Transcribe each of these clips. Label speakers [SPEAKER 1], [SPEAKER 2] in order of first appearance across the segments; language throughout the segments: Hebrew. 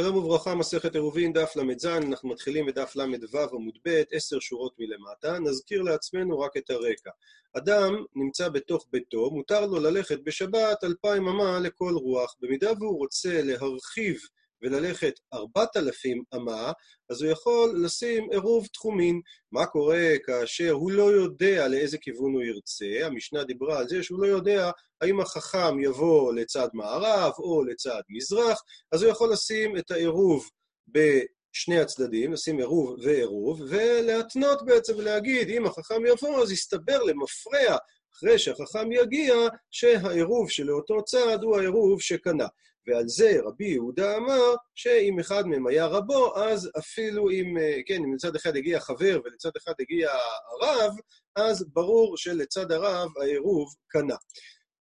[SPEAKER 1] שלום וברכה, מסכת עירובין, דף ל"ז, אנחנו מתחילים בדף ל"ו עמוד ב', עשר שורות מלמטה, נזכיר לעצמנו רק את הרקע. אדם נמצא בתוך ביתו, מותר לו ללכת בשבת אלפיים אמה לכל רוח. במידה והוא רוצה להרחיב וללכת ארבעת אלפים אמה, אז הוא יכול לשים עירוב תחומין. מה קורה כאשר הוא לא יודע לאיזה כיוון הוא ירצה? המשנה דיברה על זה שהוא לא יודע האם החכם יבוא לצד מערב או לצד מזרח, אז הוא יכול לשים את העירוב בשני הצדדים, לשים עירוב ועירוב, ולהתנות בעצם ולהגיד, אם החכם יבוא, אז יסתבר למפרע אחרי שהחכם יגיע, שהעירוב שלאותו צד הוא העירוב שקנה. ועל זה רבי יהודה אמר שאם אחד מהם היה רבו, אז אפילו אם, כן, אם לצד אחד הגיע חבר ולצד אחד הגיע הרב, אז ברור שלצד הרב העירוב קנה.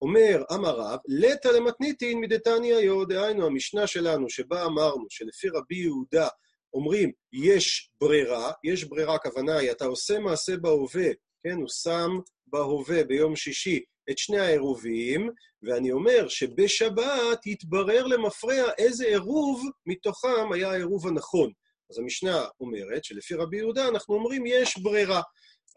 [SPEAKER 1] אומר אמר רב, לטה למתניתין מדתניא יו, דהיינו המשנה שלנו שבה אמרנו שלפי רבי יהודה אומרים יש ברירה, יש ברירה, הכוונה היא אתה עושה מעשה בהווה, כן, הוא שם בהווה ביום שישי את שני העירובים, ואני אומר שבשבת יתברר למפרע איזה עירוב מתוכם היה העירוב הנכון. אז המשנה אומרת שלפי רבי יהודה אנחנו אומרים יש ברירה.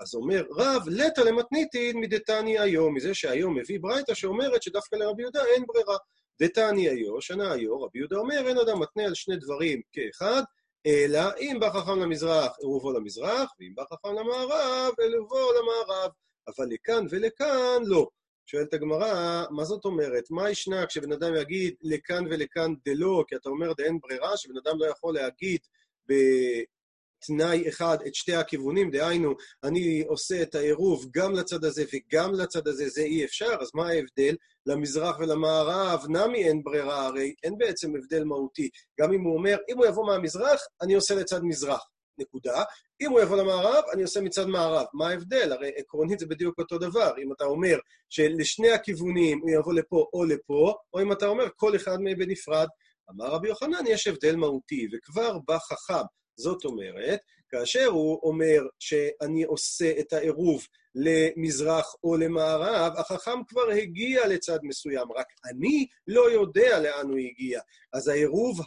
[SPEAKER 1] אז אומר רב, לטה למתניתין מדתני היום, מזה שהיום מביא ברייתא שאומרת שדווקא לרבי יהודה אין ברירה. דתני היו, שנה היו, רבי יהודה אומר, אין אדם מתנה על שני דברים כאחד, אלא אם בא חכם למזרח, עירובו למזרח, ואם בא חכם למערב, עירובו למערב. אבל לכאן ולכאן לא. שואלת הגמרא, מה זאת אומרת? מה ישנה כשבן אדם יגיד לכאן ולכאן דלא, כי אתה אומר אין ברירה, שבן אדם לא יכול להגיד בתנאי אחד את שתי הכיוונים, דהיינו, אני עושה את העירוב גם לצד הזה וגם לצד הזה, זה אי אפשר, אז מה ההבדל? למזרח ולמערב, נמי אין ברירה, הרי אין בעצם הבדל מהותי. גם אם הוא אומר, אם הוא יבוא מהמזרח, אני עושה לצד מזרח. נקודה. אם הוא יבוא למערב, אני עושה מצד מערב. מה ההבדל? הרי עקרונית זה בדיוק אותו דבר. אם אתה אומר שלשני הכיוונים הוא יבוא לפה או לפה, או אם אתה אומר כל אחד מהם בנפרד. אמר רבי יוחנן, יש הבדל מהותי, וכבר בא חכם. זאת אומרת, כאשר הוא אומר שאני עושה את העירוב למזרח או למערב, החכם כבר הגיע לצד מסוים, רק אני לא יודע לאן הוא הגיע. אז העירוב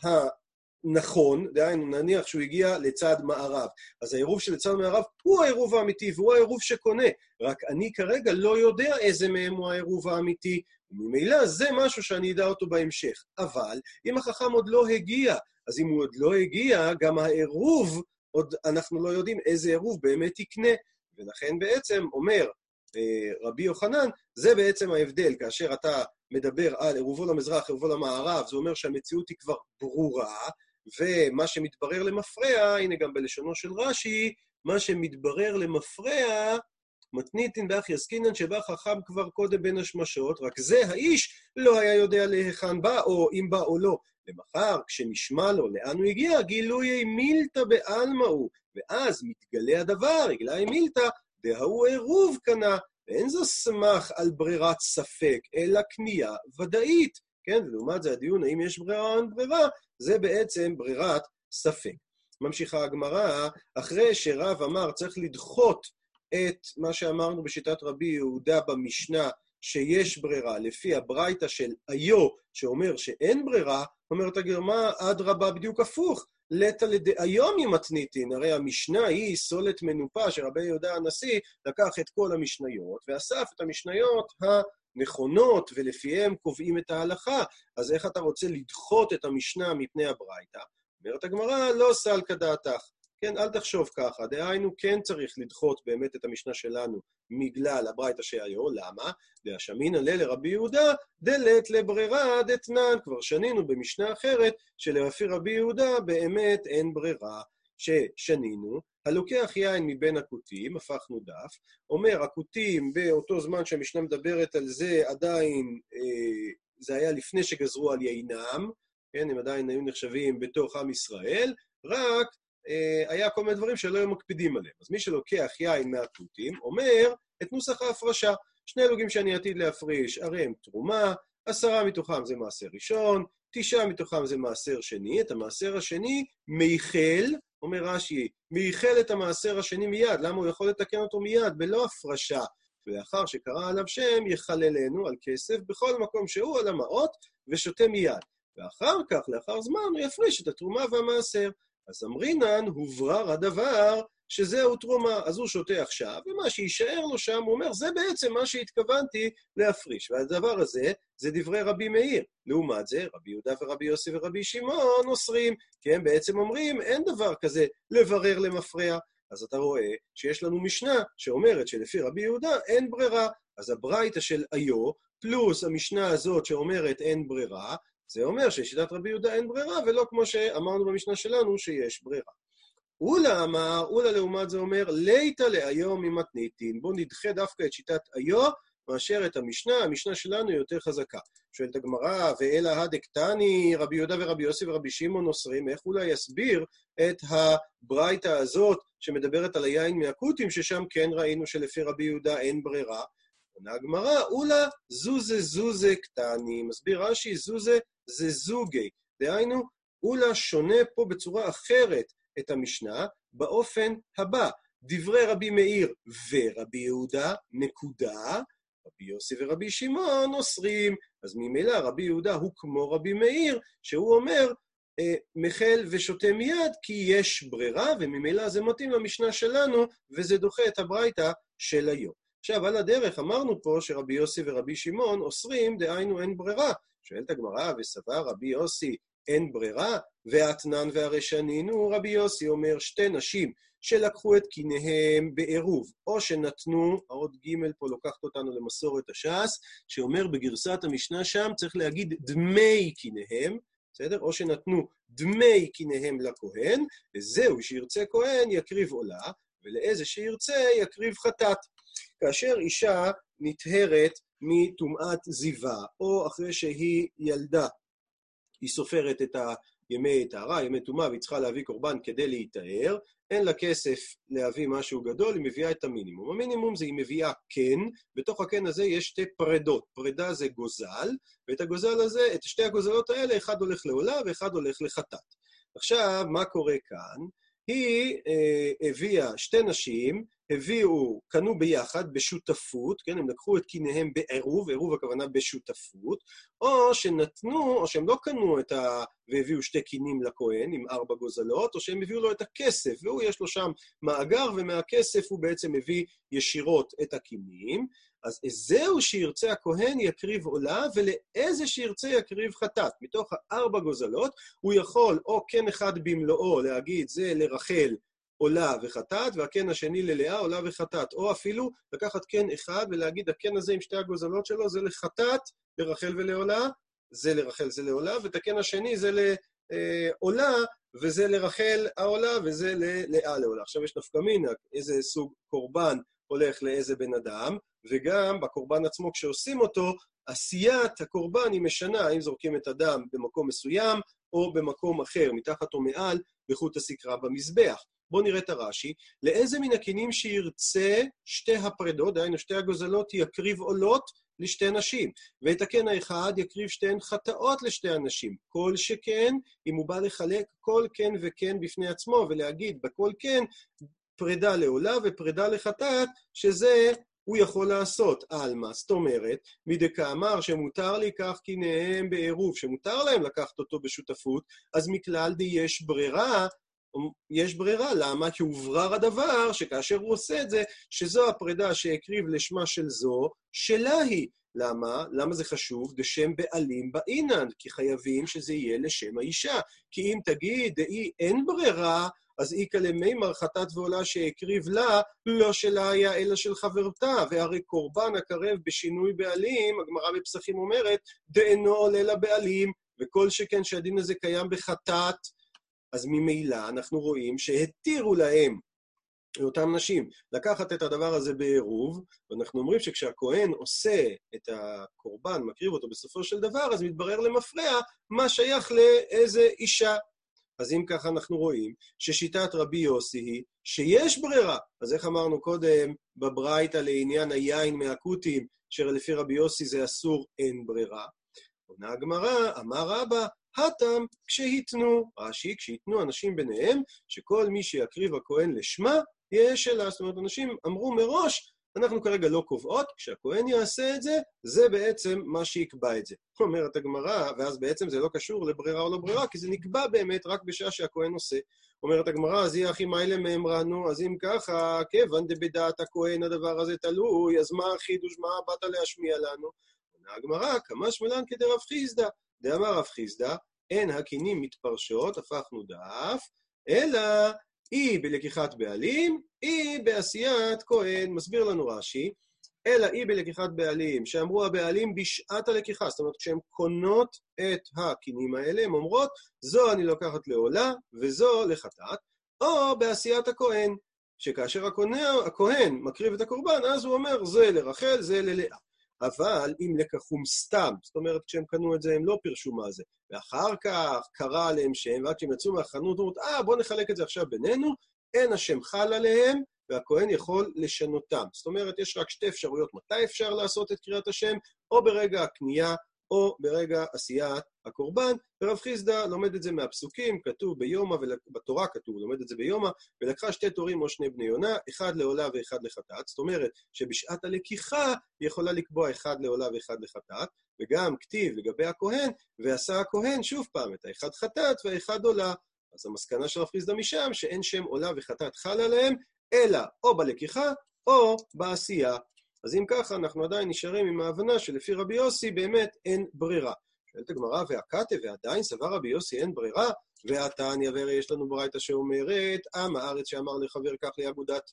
[SPEAKER 1] נכון, דהיינו נניח שהוא הגיע לצד מערב. אז העירוב שלצד מערב הוא העירוב האמיתי והוא העירוב שקונה, רק אני כרגע לא יודע איזה מהם הוא העירוב האמיתי, וממילא זה משהו שאני אדע אותו בהמשך. אבל אם החכם עוד לא הגיע, אז אם הוא עוד לא הגיע, גם העירוב, עוד אנחנו לא יודעים איזה עירוב באמת יקנה. ולכן בעצם אומר אה, רבי יוחנן, זה בעצם ההבדל, כאשר אתה מדבר על עירובו למזרח, עירובו למערב, זה אומר שהמציאות היא כבר ברורה, ומה שמתברר למפרע, הנה גם בלשונו של רש"י, מה שמתברר למפרע, מתניתין באחי עסקינן שבא חכם כבר קודם בין השמשות, רק זה האיש לא היה יודע להיכן בא, או אם בא או לא. למחר, כשנשמע לו לאן הוא הגיע, גילוי מילתא בעלמא הוא, ואז מתגלה הדבר, הגלה מילתא, דההוא עירוב קנה, ואין זו סמך על ברירת ספק, אלא קנייה ודאית. כן, ולעומת זה הדיון האם יש ברירה או אין ברירה, זה בעצם ברירת ספק. ממשיכה הגמרא, אחרי שרב אמר צריך לדחות את מה שאמרנו בשיטת רבי יהודה במשנה, שיש ברירה, לפי הברייתא של איו, שאומר שאין ברירה, אומרת הגרמה, אדרבה בדיוק הפוך. לטא לדהיום ימתניתין, הרי המשנה היא סולת מנופה שרבי יהודה הנשיא לקח את כל המשניות ואסף את המשניות הנכונות ולפיהם קובעים את ההלכה. אז איך אתה רוצה לדחות את המשנה מפני הברייתא? אומרת הגמרא, לא סל כדעתך. כן, אל תחשוב ככה. דהיינו, כן צריך לדחות באמת את המשנה שלנו בגלל הברייתא שהיו, למה? דאשמינא לה לרבי יהודה, דלת לברירה דתנן. כבר שנינו במשנה אחרת, שלפי רבי יהודה באמת אין ברירה. ששנינו, הלוקח יין מבין הכותים, הפכנו דף, אומר הכותים באותו זמן שהמשנה מדברת על זה עדיין, אה, זה היה לפני שגזרו על יינם, כן, הם עדיין היו נחשבים בתוך עם ישראל, רק אה, היה כל מיני דברים שלא היו מקפידים עליהם. אז מי שלוקח יין מהתותים, אומר את נוסח ההפרשה. שני אלוגים שאני עתיד להפריש, הרי הם תרומה, עשרה מתוכם זה מעשר ראשון, תשעה מתוכם זה מעשר שני. את המעשר השני מייחל, אומר רש"י, מייחל את המעשר השני מיד. למה הוא יכול לתקן אותו מיד, בלא הפרשה? ולאחר שקרא עליו שם, יחללנו על כסף בכל מקום שהוא על המעות, ושותה מיד. ואחר כך, לאחר זמן, הוא יפריש את התרומה והמעשר. אז אמרינן, הוברר הדבר שזהו תרומה. אז הוא שותה עכשיו, ומה שיישאר לו שם, הוא אומר, זה בעצם מה שהתכוונתי להפריש. והדבר הזה, זה דברי רבי מאיר. לעומת זה, רבי יהודה ורבי יוסי ורבי שמעון אוסרים, כי הם בעצם אומרים, אין דבר כזה לברר למפרע. אז אתה רואה שיש לנו משנה שאומרת שלפי רבי יהודה אין ברירה. אז הברייתא של איו, פלוס המשנה הזאת שאומרת אין ברירה, זה אומר ששיטת רבי יהודה אין ברירה, ולא כמו שאמרנו במשנה שלנו שיש ברירה. אולה אמר, אולה לעומת זה אומר, ליתא לאיו ממתניתין. בואו נדחה דווקא את שיטת איו מאשר את המשנה, המשנה שלנו יותר חזקה. שואלת הגמרא, ואלא הדקתני, רבי יהודה ורבי יוסי ורבי שמעון אוסרים, איך אולי יסביר את הברייתא הזאת שמדברת על היין מהכותים, ששם כן ראינו שלפי רבי יהודה אין ברירה? עונה הגמרא, אולה זוזה זוזה קטני. מסביר רש"י, זוזה זה זוגי. דהיינו, אולה שונה פה בצורה אחרת את המשנה באופן הבא. דברי רבי מאיר ורבי יהודה, נקודה, רבי יוסי ורבי שמעון אוסרים. אז ממילא רבי יהודה הוא כמו רבי מאיר, שהוא אומר, אה, מחל ושותה מיד כי יש ברירה, וממילא זה מתאים למשנה שלנו, וזה דוחה את הברייתא של היום. עכשיו, על הדרך אמרנו פה שרבי יוסי ורבי שמעון אוסרים, דהיינו אין ברירה. שואלת הגמרא, וסבר רבי יוסי אין ברירה, ואתנן והרשנינו, רבי יוסי אומר, שתי נשים שלקחו את קיניהם בעירוב, או שנתנו, האות ג' פה לוקחת אותנו למסורת הש"ס, שאומר בגרסת המשנה שם, צריך להגיד דמי קיניהם, בסדר? או שנתנו דמי קיניהם לכהן, וזהו, שירצה כהן יקריב עולה, ולאיזה שירצה יקריב חטאת. כאשר אישה נטהרת מטומאת זיווה, או אחרי שהיא ילדה, היא סופרת את הימי טהרה, ימי טומאה, והיא צריכה להביא קורבן כדי להיטהר, אין לה כסף להביא משהו גדול, היא מביאה את המינימום. המינימום זה היא מביאה קן, בתוך הקן הזה יש שתי פרדות. פרדה זה גוזל, ואת הגוזל הזה, את שתי הגוזלות האלה, אחד הולך לעולה ואחד הולך לחטאת. עכשיו, מה קורה כאן? היא אה, הביאה שתי נשים, הביאו, קנו ביחד, בשותפות, כן, הם לקחו את קיניהם בעירוב, עירוב הכוונה בשותפות, או שנתנו, או שהם לא קנו את ה... והביאו שתי קינים לכהן עם ארבע גוזלות, או שהם הביאו לו את הכסף, והוא יש לו שם מאגר, ומהכסף הוא בעצם מביא ישירות את הקינים. אז זהו שירצה הכהן יקריב עולה, ולאיזה שירצה יקריב חטאת. מתוך הארבע גוזלות, הוא יכול או כן אחד במלואו להגיד זה לרחל עולה וחטאת, והקן השני ללאה עולה וחטאת. או אפילו לקחת קן אחד ולהגיד, הקן הזה עם שתי הגוזלות שלו זה לחטאת, לרחל ולעולה, זה לרחל זה לעולה, ואת הקן השני זה לעולה, וזה לרחל העולה, וזה ללאה לעולה. עכשיו יש נפקא מינה, איזה סוג קורבן הולך לאיזה בן אדם, וגם בקורבן עצמו, כשעושים אותו, עשיית הקורבן היא משנה, האם זורקים את הדם במקום מסוים, או במקום אחר, מתחת או מעל, בחוט הסקרה במזבח. בואו נראה את הרש"י. לאיזה מן הכינים שירצה שתי הפרדות, דהיינו שתי הגוזלות, יקריב עולות לשתי נשים, ואת הקן האחד יקריב שתיהן חטאות לשתי הנשים. כל שכן, אם הוא בא לחלק כל כן וכן בפני עצמו, ולהגיד בכל כן פרידה לעולה ופרידה לחטאת, שזה הוא יכול לעשות. עלמא, זאת אומרת, מדקאמר שמותר לקח קיניהם בעירוב, שמותר להם לקחת אותו בשותפות, אז מכלל די יש ברירה יש ברירה, למה? כי הוברר הדבר שכאשר הוא עושה את זה, שזו הפרידה שהקריב לשמה של זו, שלה היא. למה? למה זה חשוב? דשם בעלים באינן, כי חייבים שזה יהיה לשם האישה. כי אם תגיד, דאי אין ברירה, אז איכא למימר חטאת ועולה שהקריב לה, לא שלה היה אלא של חברתה, והרי קורבן הקרב בשינוי בעלים, הגמרא בפסחים אומרת, דאינו עולה לבעלים, וכל שכן שהדין הזה קיים בחטאת, אז ממילא אנחנו רואים שהתירו להם, לאותן נשים, לקחת את הדבר הזה בעירוב, ואנחנו אומרים שכשהכהן עושה את הקורבן, מקריב אותו בסופו של דבר, אז מתברר למפרע מה שייך לאיזה אישה. אז אם ככה אנחנו רואים ששיטת רבי יוסי היא שיש ברירה. אז איך אמרנו קודם בברייתא לעניין היין מהכותים, שלפי רבי יוסי זה אסור, אין ברירה. עונה הגמרא, אמר רבא, הטם כשהתנו, רש"י, כשהתנו אנשים ביניהם, שכל מי שיקריב הכהן לשמה, יהיה שלה. זאת אומרת, אנשים אמרו מראש, אנחנו כרגע לא קובעות, כשהכהן יעשה את זה, זה בעצם מה שיקבע את זה. אומרת הגמרא, ואז בעצם זה לא קשור לברירה או לא ברירה, כי זה נקבע באמת רק בשעה שהכהן עושה. אומרת הגמרא, אז יהיה הכי מיילה מאמרנו, אז אם ככה, כיוון דבדעת הכהן הדבר הזה תלוי, אז מה החידוש, מה באת להשמיע לנו? עונה הגמרא, כמה שמלן כדרב חיסדא. דאמר רב חיסדא, אין הקינים מתפרשות, הפכנו דף, אלא אי בלקיחת בעלים, אי בעשיית כהן. מסביר לנו רש"י, אלא אי בלקיחת בעלים, שאמרו הבעלים בשעת הלקיחה, זאת אומרת, כשהן קונות את הקינים האלה, הן אומרות, זו אני לוקחת לעולה וזו לחטאת, או בעשיית הכהן, שכאשר הכהן, הכהן מקריב את הקורבן, אז הוא אומר, זה לרחל, זה ללאה. אבל אם לקחום סתם, זאת אומרת, כשהם קנו את זה, הם לא פירשו מה זה. ואחר כך קרא עליהם שם, ועד שהם יצאו מהחנות, אומר, אה, בואו נחלק את זה עכשיו בינינו, אין השם חל עליהם, והכהן יכול לשנותם. זאת אומרת, יש רק שתי אפשרויות מתי אפשר לעשות את קריאת השם, או ברגע הקנייה, או ברגע עשיית הקורבן. ורב חיסדא לומד את זה מהפסוקים, כתוב ביומא, בתורה כתוב, לומד את זה ביומא, ולקחה שתי תורים או שני בני יונה, אחד לעולה ואחד לחטאת. זאת אומרת שבשעת הלקיחה היא יכולה לקבוע אחד לעולה ואחד לחטאת, וגם כתיב לגבי הכהן, ועשה הכהן שוב פעם את האחד חטאת והאחד עולה. אז המסקנה של רב חיסדא משם, שאין שם עולה וחטאת חל עליהם, אלא או בלקיחה או בעשייה. אז אם ככה, אנחנו עדיין נשארים עם ההבנה שלפי רבי יוסי באמת אין ברירה. שואלת הגמרא, והקטה, ועדיין סבר רבי יוסי אין ברירה? והתניא, והרי יש לנו ברייתא שאומרת, עם הארץ שאמר לחבר כך לאגודת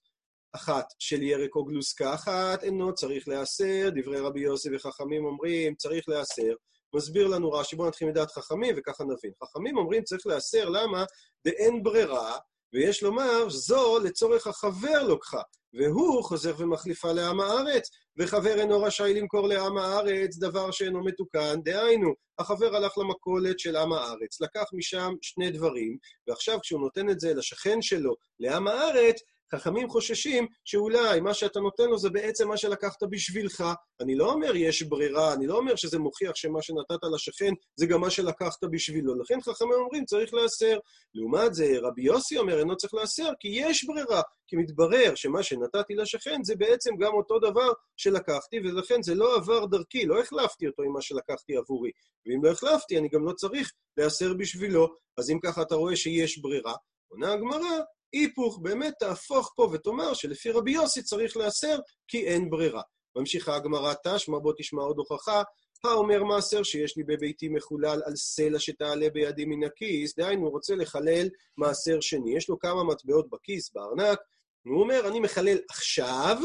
[SPEAKER 1] אחת של ירק או גלוסקה אחת, אינו צריך להיאסר, דברי רבי יוסי וחכמים אומרים, צריך להיאסר. מסביר לנו רש"י, בואו נתחיל מדעת חכמים וככה נבין. חכמים אומרים צריך להיאסר, למה? באין ברירה, ויש לומר, זו לצורך החבר לוקחה. והוא חוזר ומחליפה לעם הארץ, וחבר אינו רשאי למכור לעם הארץ דבר שאינו מתוקן. דהיינו, החבר הלך למכולת של עם הארץ, לקח משם שני דברים, ועכשיו כשהוא נותן את זה לשכן שלו, לעם הארץ, חכמים חוששים שאולי מה שאתה נותן לו זה בעצם מה שלקחת בשבילך. אני לא אומר יש ברירה, אני לא אומר שזה מוכיח שמה שנתת לשכן זה גם מה שלקחת בשבילו. לכן חכמים אומרים צריך להסר. לעומת זה, רבי יוסי אומר אינו צריך להסר כי יש ברירה. כי מתברר שמה שנתתי לשכן זה בעצם גם אותו דבר שלקחתי, ולכן זה לא עבר דרכי, לא החלפתי אותו עם מה שלקחתי עבורי. ואם לא החלפתי, אני גם לא צריך להסר בשבילו. אז אם ככה אתה רואה שיש ברירה, עונה הגמרא, היפוך, באמת תהפוך פה ותאמר שלפי רבי יוסי צריך להסר כי אין ברירה. ממשיכה הגמרא תשמע, בוא תשמע עוד הוכחה, האומר מעשר שיש לי בביתי מחולל על סלע שתעלה בידי מן הכיס, דהיינו, הוא רוצה לחלל מעשר שני. יש לו כמה מטבעות בכיס, בארנק, הוא אומר, אני מחלל עכשיו,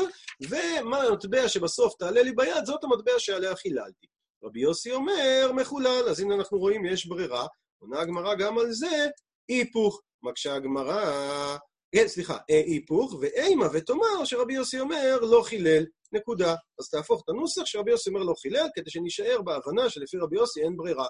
[SPEAKER 1] ומה המטבע שבסוף תעלה לי ביד, זאת המטבע שעליה חיללתי. רבי יוסי אומר, מחולל, אז הנה אנחנו רואים, יש ברירה. עונה הגמרא גם על זה, היפוך. מקשה הגמרא, כן, סליחה, אה, היפוך, ואימה ותאמר שרבי יוסי אומר לא חילל, נקודה. אז תהפוך את הנוסח שרבי יוסי אומר לא חילל, כדי שנישאר בהבנה שלפי רבי יוסי אין ברירה.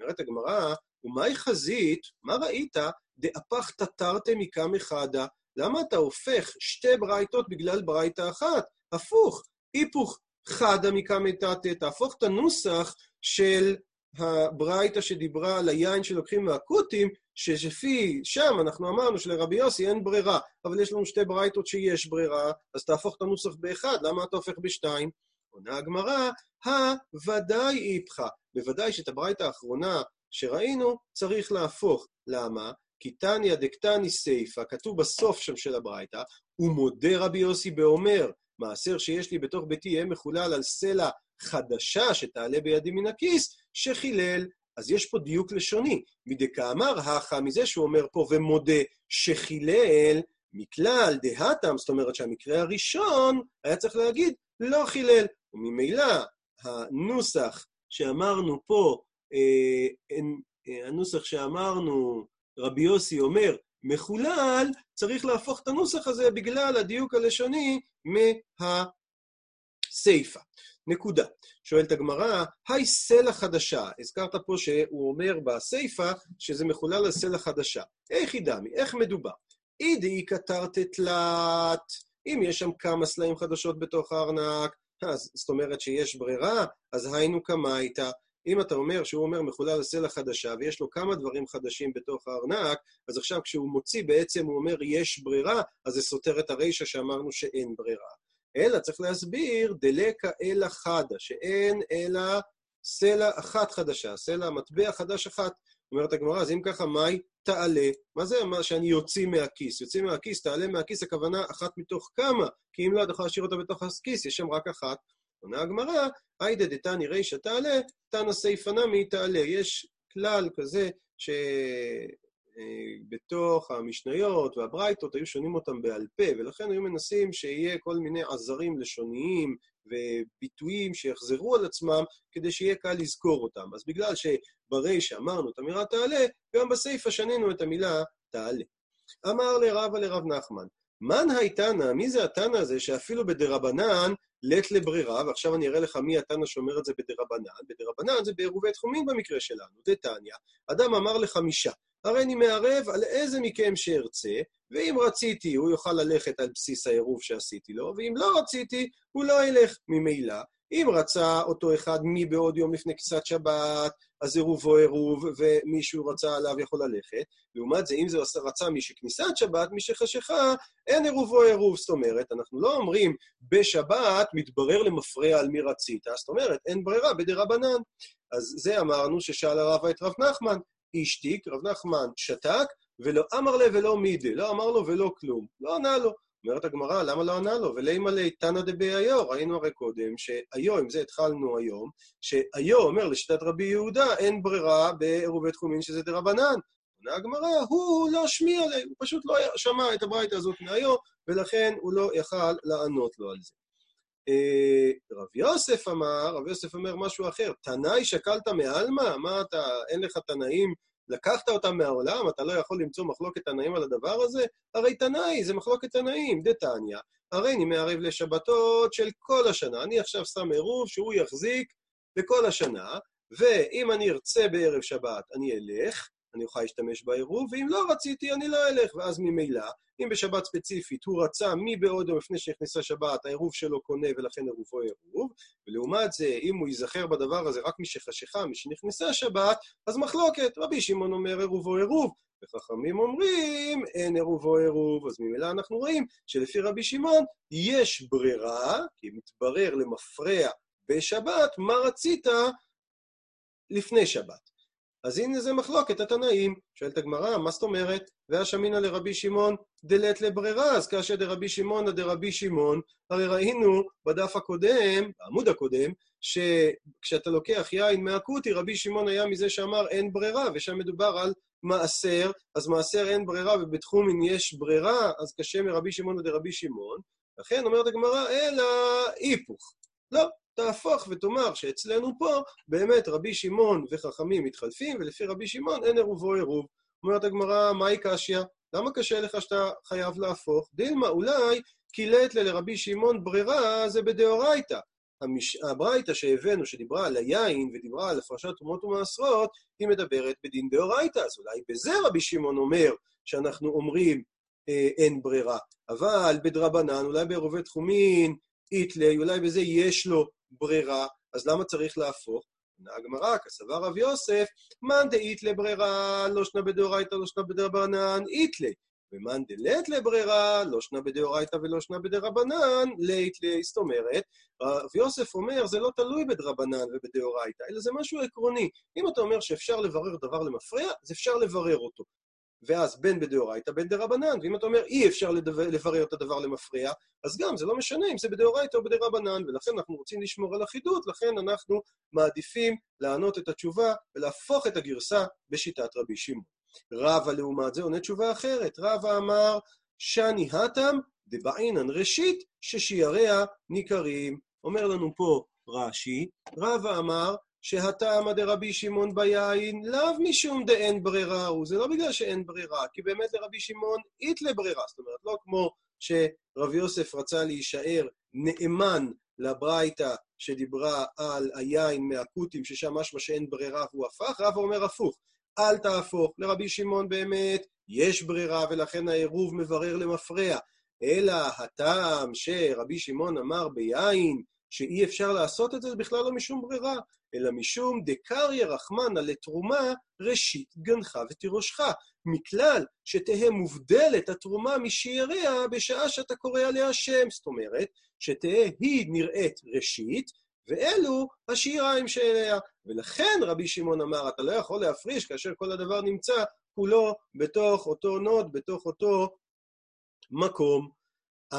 [SPEAKER 1] אומרת הגמרא, ומהי חזית, מה ראית, דאפחת תרתי מקם מחדה? למה אתה הופך שתי ברייתות בגלל ברייתה אחת? הפוך, היפוך חדה מקם תתא, תהפוך את הנוסח של הברייתא שדיברה על היין שלוקחים מהכותים, שלפי שם אנחנו אמרנו שלרבי יוסי אין ברירה, אבל יש לנו שתי ברייתות שיש ברירה, אז תהפוך את הנוסח באחד, למה אתה הופך בשתיים? עונה הגמרא, הוודאי איפכא. בוודאי שאת הברייתא האחרונה שראינו צריך להפוך. למה? כי תניא דקתני סיפא, כתוב בסוף שם של הברייתא, ומודה רבי יוסי באומר, מעשר שיש לי בתוך ביתי יהיה מחולל על סלע חדשה שתעלה בידי מן הכיס, שחילל. אז יש פה דיוק לשוני. מדקאמר הכא, מזה שהוא אומר פה ומודה שחילל, מכלל דהתם, זאת אומרת שהמקרה הראשון היה צריך להגיד לא חילל. וממילא הנוסח שאמרנו פה, אה, אה, הנוסח שאמרנו, רבי יוסי אומר, מחולל, צריך להפוך את הנוסח הזה בגלל הדיוק הלשוני מהסיפא. נקודה. שואלת הגמרא, היי סלע חדשה. הזכרת פה שהוא אומר בסיפא שזה מחולל על סלע חדשה. איך היא דמי? איך מדובר? אידי קטרת תלת. אם יש שם כמה סלעים חדשות בתוך הארנק, אז זאת אומרת שיש ברירה, אז היינו כמה הייתה. אם אתה אומר שהוא אומר מחולל סלע חדשה, ויש לו כמה דברים חדשים בתוך הארנק, אז עכשיו כשהוא מוציא בעצם הוא אומר יש ברירה, אז זה סותר את הרישא שאמרנו שאין ברירה. אלא צריך להסביר דלקה אלא חדה, שאין אלא סלע אחת חדשה, סלע מטבע חדש אחת. אומרת הגמרא, אז אם ככה, מהי תעלה? מה זה מה שאני יוציא מהכיס? יוציא מהכיס, תעלה מהכיס, הכוונה אחת מתוך כמה, כי אם לא, אתה יכול להשאיר אותה בתוך הכיס, יש שם רק אחת. עונה הגמרא, היידה דתני רישא תעלה, תנא סייפא נמי תעלה. יש כלל כזה ש... בתוך המשניות והברייתות היו שונים אותם בעל פה, ולכן היו מנסים שיהיה כל מיני עזרים לשוניים וביטויים שיחזרו על עצמם כדי שיהיה קל לזכור אותם. אז בגלל שברישא אמרנו את המילה תעלה, גם בסיפא שנינו את המילה תעלה. אמר לרבא לרב נחמן, מן הייתנא, מי זה התנא הזה שאפילו בדרבנן לית לברירה, ועכשיו אני אראה לך מי התנא שאומר את זה בדרבנן. בדרבנן זה בעירובי תחומים במקרה שלנו, דתניא. אדם אמר לחמישה, הרי אני מערב על איזה מכם שארצה, ואם רציתי, הוא יוכל ללכת על בסיס העירוב שעשיתי לו, ואם לא רציתי, הוא לא ילך ממילא. אם רצה אותו אחד מי בעוד יום לפני כניסת שבת, אז עירובו עירוב, ומישהו רצה עליו יכול ללכת. לעומת זה, אם זה רצה מי שכניסת שבת, מי שחשיכה, אין עירובו עירוב. זאת אומרת, אנחנו לא אומרים בשבת מתברר למפרע על מי רצית, זאת אומרת, אין ברירה בדרבנן. אז זה אמרנו ששאל הרבה את רב נחמן, השתיק, רב נחמן שתק, ולא אמר לה ולא מידי, לא אמר לו ולא כלום, לא ענה לו. אומרת הגמרא, למה לא ענה לו? ולימה תנא דביו, ראינו הרי קודם שהיו, עם זה התחלנו היום, שהיו אומר לשיטת רבי יהודה, אין ברירה בעירובי תחומין שזה דרבנן. עונה הגמרא, הוא לא השמיע עליה, הוא פשוט לא שמע את הברייתא הזאת מהיו, ולכן הוא לא יכל לענות לו על זה. אה, רב יוסף אמר, רב יוסף אומר משהו אחר, תנאי שקלת מעלמא? מה אתה, אין לך תנאים לקחת אותם מהעולם, אתה לא יכול למצוא מחלוקת תנאים על הדבר הזה? הרי תנאי, זה מחלוקת תנאים, דתניא. הרי אני מערב לשבתות של כל השנה. אני עכשיו שם עירוב שהוא יחזיק לכל השנה, ואם אני ארצה בערב שבת, אני אלך, אני אוכל להשתמש בעירוב, ואם לא רציתי, אני לא אלך. ואז ממילא, אם בשבת ספציפית הוא רצה מבעוד יום לפני שנכנסה שבת, העירוב שלו קונה ולכן עירובו עירוב, ולעומת זה, אם הוא ייזכר בדבר הזה רק משחשיכה, משנכנסה שבת, אז מחלוקת. רבי שמעון אומר עירובו עירוב, וחכמים אומרים אין עירובו עירוב. אז ממילא אנחנו רואים שלפי רבי שמעון יש ברירה, כי מתברר למפרע בשבת, מה רצית לפני שבת. אז הנה זה מחלוקת התנאים. שואלת הגמרא, מה זאת אומרת? והשמינא לרבי שמעון דלת לברירה, אז כאשר דרבי שמעון דרבי שמעון, הרי ראינו בדף הקודם, בעמוד הקודם, שכשאתה לוקח יין מהכותי, רבי שמעון היה מזה שאמר אין ברירה, ושם מדובר על מעשר, אז מעשר אין ברירה ובתחומין יש ברירה, אז קשה מרבי שמעון דרבי שמעון. לכן אומרת הגמרא, אלא היפוך. לא, תהפוך ותאמר שאצלנו פה באמת רבי שמעון וחכמים מתחלפים, ולפי רבי שמעון אין עירובו עירוב. אומרת הגמרא, מהי קשיא? למה קשה לך שאתה חייב להפוך? דילמה, אולי קילט לרבי שמעון ברירה זה בדאורייתא. המש... הברייתא שהבאנו, שדיברה על היין ודיברה על הפרשת תרומות ומעשרות, היא מדברת בדין דאורייתא. אז אולי בזה רבי שמעון אומר שאנחנו אומרים אה, אין ברירה. אבל בדרבנן, אולי בעירובי תחומין, איתלי, אולי בזה יש לו ברירה, אז למה צריך להפוך? עונה הגמרא, כסבר רב יוסף, מאן דאית לברירה, לא שנה בדאורייתא, לא שנה בדרבנן, איתלי. ומאן דלית לברירה, לא שנה בדאורייתא ולא שנה בדרבנן, ליתלי. זאת אומרת, רב יוסף אומר, זה לא תלוי בדרבנן ובדאורייתא, אלא זה משהו עקרוני. אם אתה אומר שאפשר לברר דבר למפרע, אז אפשר לברר אותו. ואז בין בדאורייתא בין דרבנן, ואם אתה אומר אי אפשר לברר את הדבר למפרע, אז גם זה לא משנה אם זה בדאורייתא או בדרבנן, ולכן אנחנו רוצים לשמור על אחידות, לכן אנחנו מעדיפים לענות את התשובה ולהפוך את הגרסה בשיטת רבי שמעון. רבא לעומת זה עונה תשובה אחרת, רבא אמר שאני התם דבעינן ראשית ששיעריה ניכרים. אומר לנו פה רש"י, רבא אמר שהטעם דרבי שמעון ביין לאו משום דאין ברירה הוא, זה לא בגלל שאין ברירה, כי באמת לרבי שמעון אית לברירה, זאת אומרת, לא כמו שרבי יוסף רצה להישאר נאמן לברייתא שדיברה על היין מהכותים, ששם משמע שאין ברירה והוא הפך, רבא אומר הפוך, אל תהפוך, לרבי שמעון באמת יש ברירה ולכן העירוב מברר למפרע, אלא הטעם שרבי שמעון אמר ביין, שאי אפשר לעשות את זה, זה בכלל לא משום ברירה, אלא משום דקריה רחמנא לתרומה, ראשית גנך ותירושך. מכלל שתהא מובדלת התרומה משאריה בשעה שאתה קורא עליה שם. זאת אומרת, שתהא היא נראית ראשית, ואלו השיריים שאליה. ולכן רבי שמעון אמר, אתה לא יכול להפריש כאשר כל הדבר נמצא כולו בתוך אותו נוד, בתוך אותו מקום.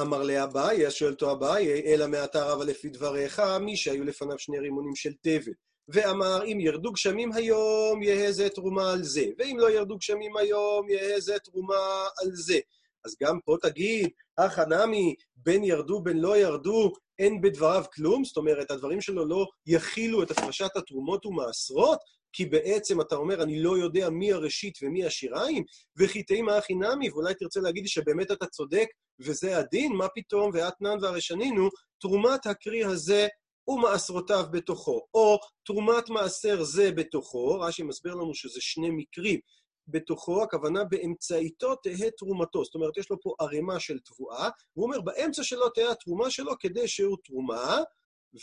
[SPEAKER 1] אמר לאביי, אז שואל אותו אביי, אלא מעתה רבה לפי דבריך, מי שהיו לפניו שני רימונים של תבל. ואמר, אם ירדו גשמים היום, יהא זה תרומה על זה, ואם לא ירדו גשמים היום, יהא זה תרומה על זה. אז גם פה תגיד, הכא נמי, בין ירדו בין לא ירדו, אין בדבריו כלום? זאת אומרת, הדברים שלו לא יכילו את הפרשת התרומות ומעשרות? כי בעצם אתה אומר, אני לא יודע מי הראשית ומי השיריים, וכי תימא הכי נמי, ואולי תרצה להגיד לי שבאמת אתה צודק וזה הדין, מה פתאום, ואתנן והרשנינו, תרומת הקרי הזה ומעשרותיו בתוכו, או תרומת מעשר זה בתוכו, רש"י מסביר לנו שזה שני מקרים. בתוכו, הכוונה באמצעיתו תהא תרומתו. זאת אומרת, יש לו פה ערימה של תבואה, והוא אומר, באמצע שלו תהא התרומה שלו כדי שהוא תרומה,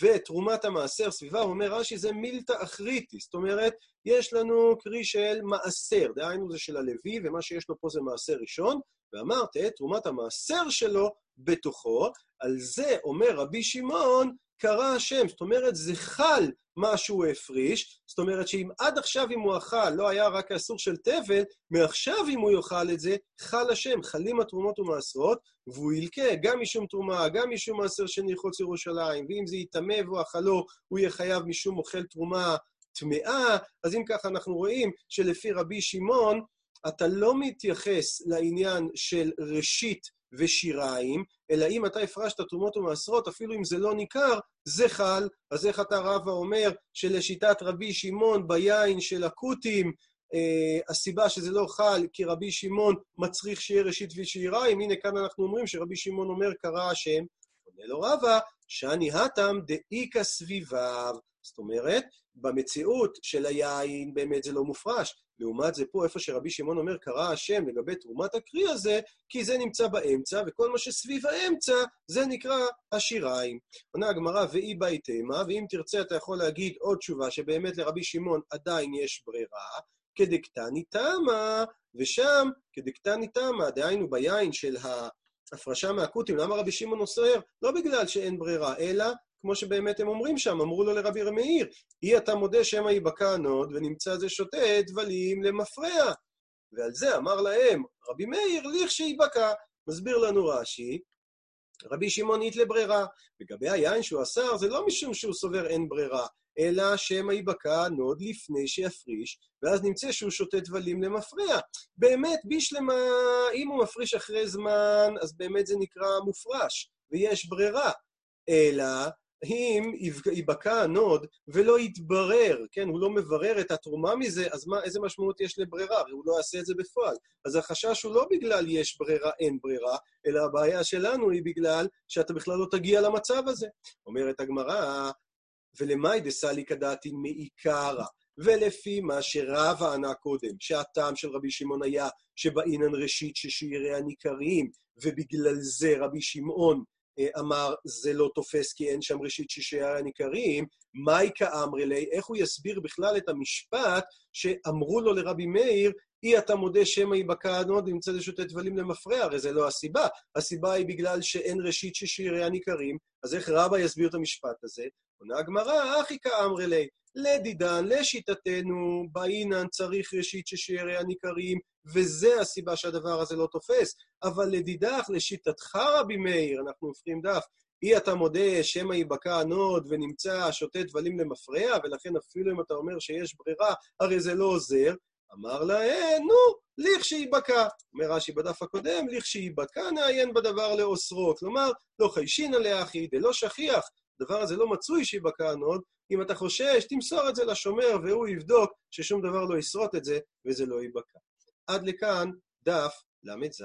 [SPEAKER 1] ותרומת המעשר סביבה, הוא אומר רש"י, זה מילתא אחריתי. זאת אומרת, יש לנו קרי של מעשר, דהיינו זה של הלוי, ומה שיש לו פה זה מעשר ראשון, ואמרת, תרומת המעשר שלו בתוכו, על זה אומר רבי שמעון, קרא השם, זאת אומרת, זה חל מה שהוא הפריש, זאת אומרת שאם עד עכשיו אם הוא אכל לא היה רק האסור של תבל, מעכשיו אם הוא יאכל את זה, חל השם, חלים התרומות ומעשרות, והוא ילקה גם משום תרומה, גם משום מעשר שני חוץ ירושלים, ואם זה יטמא והוא אכלו, הוא יהיה חייב משום אוכל תרומה טמאה, אז אם ככה אנחנו רואים שלפי רבי שמעון, אתה לא מתייחס לעניין של ראשית ושיריים, אלא אם אתה הפרשת תרומות ומעשרות, אפילו אם זה לא ניכר, זה חל. אז איך אתה רבא אומר שלשיטת רבי שמעון ביין של הכותים, אה, הסיבה שזה לא חל, כי רבי שמעון מצריך שיהיה ראשית ושיריים, הנה כאן אנחנו אומרים שרבי שמעון אומר, קרא השם, עונה לו רבא, שאני התם דאיכא סביביו. זאת אומרת, במציאות של היין באמת זה לא מופרש. לעומת זה פה, איפה שרבי שמעון אומר, קרא השם לגבי תרומת הקרי הזה, כי זה נמצא באמצע, וכל מה שסביב האמצע, זה נקרא השיריים. עונה הגמרא, ואיבעית אימא, ואם תרצה אתה יכול להגיד עוד תשובה, שבאמת לרבי שמעון עדיין יש ברירה, כדקתני טעמא, ושם כדקתני טעמא, דהיינו ביין של ההפרשה מהכותים, למה רבי שמעון אוסר? לא בגלל שאין ברירה, אלא כמו שבאמת הם אומרים שם, אמרו לו לרבי מאיר, אי אתה מודה שמא ייבקע הנוד, ונמצא זה שותה טבלים למפרע. ועל זה אמר להם רבי מאיר, לכשייבקע. מסביר לנו רש"י, רבי שמעון אית ליה ברירה. לגבי היין שהוא אסר, זה לא משום שהוא סובר אין ברירה, אלא שמא ייבקע נוד לפני שיפריש, ואז נמצא שהוא שותה טבלים למפרע. באמת, בשלמא, אם הוא מפריש אחרי זמן, אז באמת זה נקרא מופרש, ויש ברירה. אלא אם ייבקע הנוד ולא יתברר, כן, הוא לא מברר את התרומה מזה, אז מה, איזה משמעות יש לברירה? הרי הוא לא יעשה את זה בפועל. אז החשש הוא לא בגלל יש ברירה, אין ברירה, אלא הבעיה שלנו היא בגלל שאתה בכלל לא תגיע למצב הזה. אומרת הגמרא, ולמאי דסאלי כדעתין מעיקרא. ולפי מה שרבא ענה קודם, שהטעם של רבי שמעון היה שבאינן ראשית ששירי הניכרים, ובגלל זה רבי שמעון אמר, זה לא תופס כי אין שם ראשית שישיה הניכרים, מהי כאמרי לי? איך הוא יסביר בכלל את המשפט שאמרו לו לרבי מאיר, אי אתה מודה שמא יבקע הנוד ונמצא זה שותה טבלים למפרע, הרי זה לא הסיבה. הסיבה היא בגלל שאין ראשית ששיריה ניכרים, אז איך רבא יסביר את המשפט הזה? עונה הגמרא, הכי קאמרי ליה, לדידן, לשיטתנו, בעינן צריך ראשית ששיריה ניכרים, וזה הסיבה שהדבר הזה לא תופס. אבל לדידך, לשיטתך רבי מאיר, אנחנו הופכים דף, אי אתה מודה שמא ייבקע הנוד ונמצא שותה טבלים למפרע, ולכן אפילו אם אתה אומר שיש ברירה, הרי זה לא עוזר. אמר להם, נו, לכשייבקע. אומר רש"י בדף הקודם, לכשייבקע נעיין בדבר לאוסרו. כלומר, לא חיישינן להכי דלא שכיח. הדבר הזה לא מצוי שיבקע הנוד, אם אתה חושש, תמסור את זה לשומר והוא יבדוק ששום דבר לא ישרוט את זה וזה לא ייבקע. עד לכאן דף ל"ז.